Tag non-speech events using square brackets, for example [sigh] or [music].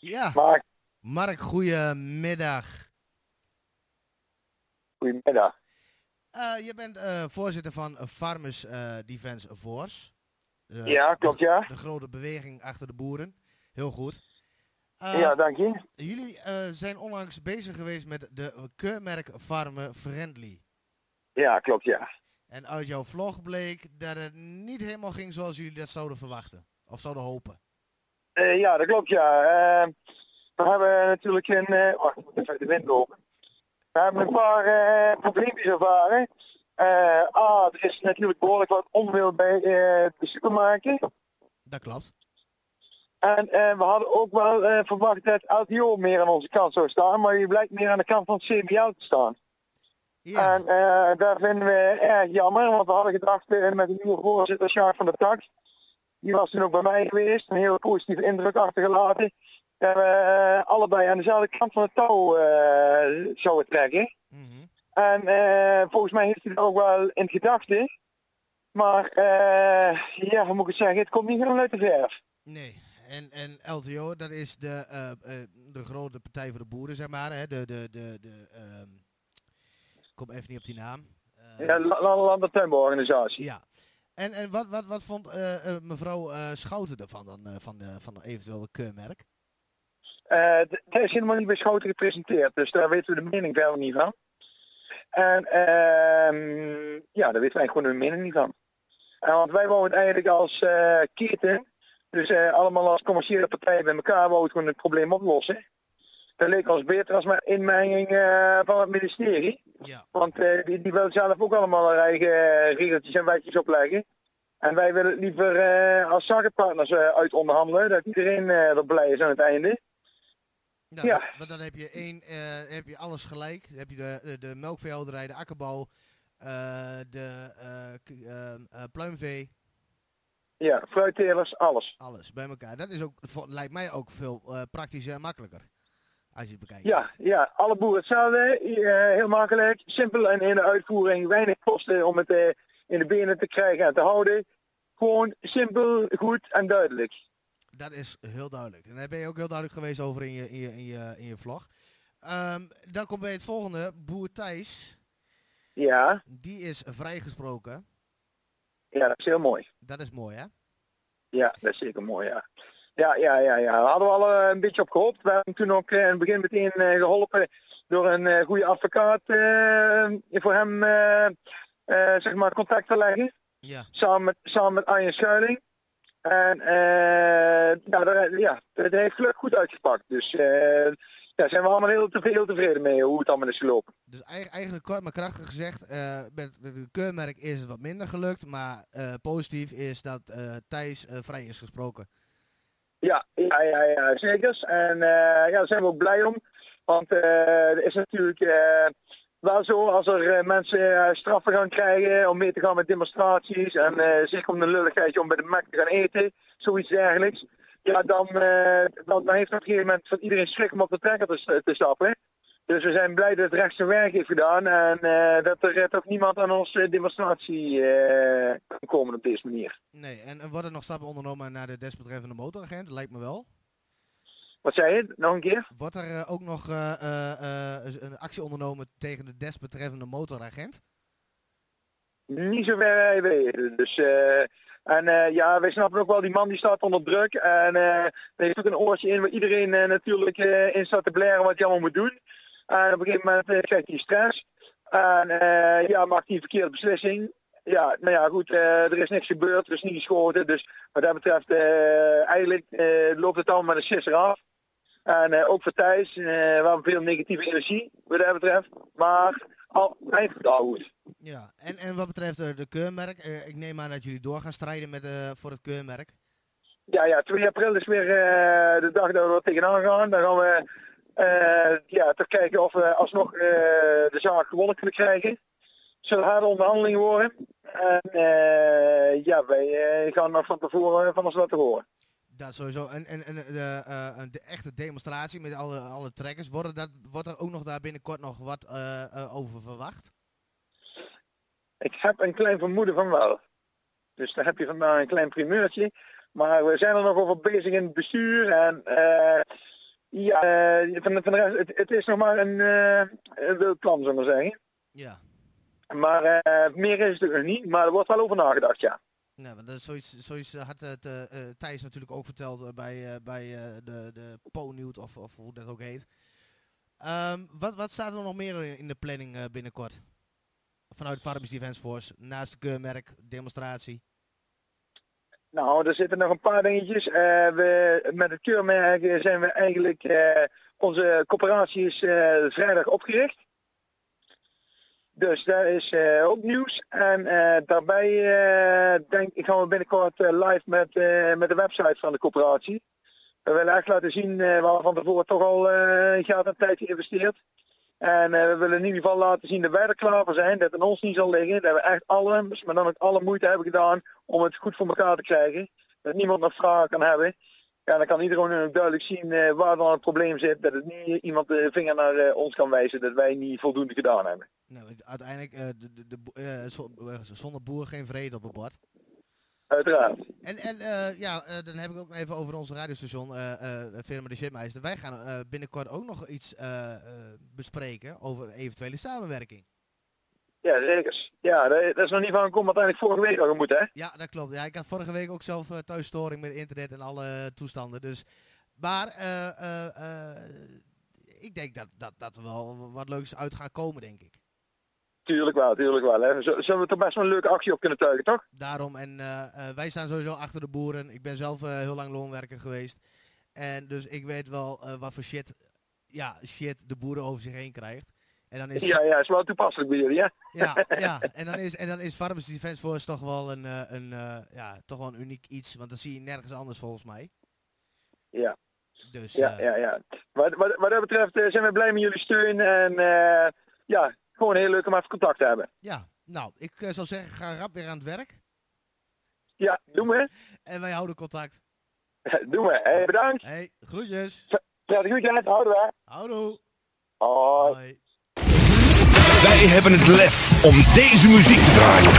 Ja, Maar, Mark, goedemiddag. goedemiddag. Eh je bent eh, voorzitter van Farmers eh, Defence Force. Ja, klopt, ja. De grote beweging achter de boeren. Heel goed. Ja, dank je. Jullie zijn onlangs bezig geweest met de keurmerk Farmer Friendly. Ja, klopt, ja. En uit jouw vlog bleek dat het niet helemaal ging zoals jullie dat zouden verwachten. Of zouden hopen. Eh, ja, dat klopt, ja. Eh, we hebben natuurlijk een... eh, wacht, ik moet even de wind lopen. We hebben een paar probleempjes ervaren. Eh A, er is natuurlijk behoorlijk wat onwil bij de supermarkten. Dat klopt. En we hadden ook wel verwacht dat LTO meer aan onze kant zou staan, maar je blijkt meer aan de kant van het CBL te staan. Ja, En daar vinden we erg jammer, want we hadden gedacht met de nieuwe voorzitter Sjaak van der Tak, die was toen ook bij mij geweest, een hele positieve indruk achtergelaten, dat we eh, allebei aan dezelfde kant van het touw eh, zouden trekken. mhm. En eh, volgens mij heeft hij het ook wel in gedachten, maar eh, ja, hoe moet ik het zeggen, het komt niet helemaal uit de verf. nee. En, en LTO, dat is de, de grote partij voor de boeren, zeg maar. Hè? De, de, de, de, ehm, ik kom even niet op die naam. Eh, Ja, en. Ja. En, en wat, wat, wat vond eh, eh, mevrouw eh, Schouten ervan dan, van, van een eventueel keurmerk? Dat is helemaal niet bij Schouten gepresenteerd, dus daar weten we de mening verder niet van. En ehm, ja, daar weten wij gewoon de mening niet van. Want wij het eigenlijk als keten, dus allemaal als commerciële partijen bij elkaar, het gewoon het probleem oplossen. Dat leek ons beter als maar inmenging eh, van het ministerie. Ja. Want eh, die, die wil zelf ook allemaal hun eigen eh, regeltjes en wijtjes opleggen. En wij willen het liever als zakenpartners uit onderhandelen, dat iedereen er blij is aan het einde. Nou, Ja. Want dan heb je, één, heb je alles gelijk. Dan heb je de, de, de melkveehouderij, de akkerbouw, de pluimvee, Ja, fruittelers, alles. alles bij elkaar. Dat is ook, lijkt mij ook veel praktischer en makkelijker. Als je het bekijkt. Ja, ja, alle boeren hetzelfde, eh, heel makkelijk, simpel en in de uitvoering, weinig kosten om het eh, in de benen te krijgen en te houden. Gewoon simpel, goed en duidelijk. Dat is heel duidelijk. En daar ben je ook heel duidelijk geweest over in je, in je, in je, in je vlog. Ehm, dan komt bij het volgende. Boer Thijs, Ja, die is vrijgesproken. ja, dat is heel mooi. Dat is mooi, hè? Ja, dat is zeker mooi, ja. Ja, ja, ja, ja. Daar hadden we al eh, een beetje op gehoopt. We hebben toen ook eh, in het begin meteen eh, geholpen door een goede advocaat voor hem zeg maar contact te leggen. Ja. Samen met, samen met Arjen Schuiling. En ja, daar, ja, dat heeft gelukkig goed uitgepakt. Dus daar zijn we allemaal heel, te, heel tevreden mee hoe het allemaal is gelopen. Dus eigen- eigenlijk kort maar krachtig gezegd, eh, met, met het keurmerk is het wat minder gelukt. Maar positief is dat eh, Thijs vrij is gesproken. Ja, ja, ja, ja zeker. En eh, ja, daar zijn we ook blij om. Want eh er is natuurlijk eh, wel zo als er mensen straffen gaan krijgen om mee te gaan met demonstraties en zich om de lulligheidje om bij de Mac te gaan eten, zoiets dergelijks. Ja, dan, dan, dan heeft op een gegeven moment van iedereen schrik om op de trekker te, te stappen. Dus we zijn blij dat het recht zijn werk heeft gedaan en eh, dat er eh, toch niemand aan onze demonstratie eh, kan komen op deze manier. Nee, en, en worden er nog stappen ondernomen naar de desbetreffende motoragent? Lijkt me wel. Wat zei je? Nog een keer? Wordt er eh, ook nog eh, eh, eh, een actie ondernomen tegen de desbetreffende motoragent? Niet zo ver wij weten. Dus, eh, en eh, ja, wij snappen ook wel, die man die staat onder druk. En eh er heeft ook een oortje in waar iedereen eh, natuurlijk eh, in staat te blaren wat hij allemaal moet doen. En op een gegeven moment eh, krijgt hij stress. En eh, ja, maakt hij een verkeerde beslissing. Ja, nou ja, goed, eh, er is niks gebeurd, er is niet geschoten. Dus wat dat betreft, eh, eigenlijk eh, loopt het allemaal met een sisser af. En eh, ook voor Thijs, eh, we hebben veel negatieve energie, wat dat betreft. Maar al, eigenlijk al goed. Ja, en, en wat betreft eh, de keurmerk, eh, ik neem aan dat jullie door gaan strijden met, eh, voor het keurmerk. Ja, ja, 2 april is weer eh, de dag dat we er tegenaan gaan. Dan gaan we eh, ja, toch kijken of we alsnog eh, de zaak gewonnen kunnen krijgen. Zullen harde onderhandelingen worden. En eh, ja, wij eh, gaan nog van tevoren van ons laten horen. Dat sowieso. En, en, en de, eh, een de echte demonstratie met alle, alle trekkers, worden dat, wordt er ook nog daar binnenkort nog wat eh, eh, over verwacht? Ik heb een klein vermoeden van wel. Dus daar heb je vandaag een klein primeurtje. Maar we zijn er nog over bezig in het bestuur. En eh, Ja, van, de- van de rest, het, het is nog maar een, eh een wild plan, zullen we maar zeggen. Ja. Maar eh, meer is het nog niet, maar er wordt wel over nagedacht, ja. Nou, want dat is zoiets, zoiets eh, had het Thijs natuurlijk ook verteld bij, bij eh, de, de Po-Nieuws of, of hoe dat ook heet. Ehm, wat, wat staat er nog meer in de planning binnenkort? Vanuit Farmers Defence Force, naast de keurmerk, demonstratie. Nou, er zitten nog een paar dingetjes. Eh, we, met het keurmerk zijn we eigenlijk, eh, onze coöperatie is eh, vrijdag opgericht. Dus dat is ook nieuws. En daarbij denk gaan we binnenkort live met, met de website van de coöperatie. We willen echt laten zien waar we van tevoren toch al geld en tijd geïnvesteerd. En eh, we willen in ieder geval laten zien dat wij er klaar voor zijn, dat het aan ons niet zal liggen. Dat we echt alle, maar dan ook alle moeite hebben gedaan om het goed voor elkaar te krijgen. Dat niemand nog vragen kan hebben. Ja, dan kan iedereen duidelijk zien eh, waar dan het probleem zit. Dat het niet iemand de vinger naar eh, ons kan wijzen dat wij niet voldoende gedaan hebben. Nou, uiteindelijk, de, de, zonder boer geen vrede op het bord. Uiteraard. En, en eh, ja, eh, dan heb ik ook even over onze radiostation, eh Firma de Shipmeister. Wij gaan binnenkort ook nog iets bespreken over eventuele samenwerking. Ja, zeker. Ja, dat, is nog niet van want eigenlijk vorige week al gemoet, hè? Ja, dat klopt. Ja, ik had vorige week ook zelf eh, thuisstoring met internet en alle toestanden. Dus, maar ik denk dat, dat, dat er wel wat leuks uit gaat komen, denk ik. Tuurlijk wel, tuurlijk wel. Hè. Zullen we er best wel een leuke actie op kunnen tuigen, toch? Daarom, en eh, eh, wij staan sowieso achter de boeren. Ik ben zelf eh, heel lang loonwerker geweest. En dus ik weet wel wat voor shit, ja, shit de boeren over zich heen krijgt. En dan is, Ja, ja, is wel toepasselijk bij jullie, hè? ja, [laughs] ja, en dan is, en dan is Farmers Defence Force toch wel een, een, ja, toch wel een uniek iets. Want dat zie je nergens anders volgens mij. Ja. Dus, Ja, ja, ja. Wat, wat, wat dat betreft zijn we blij met jullie steun en ja, gewoon heel leuk om even contact te hebben. ja, nou, ik eh, zou zeggen, ga rap weer aan het werk. Ja, doen we. En wij houden contact. [laughs] Doen we. Hey, bedankt. Hey, groetjes. Prettig weekend. Houden we. Houdoe. Hoi. Hoi. Wij hebben het lef om deze muziek te draaien.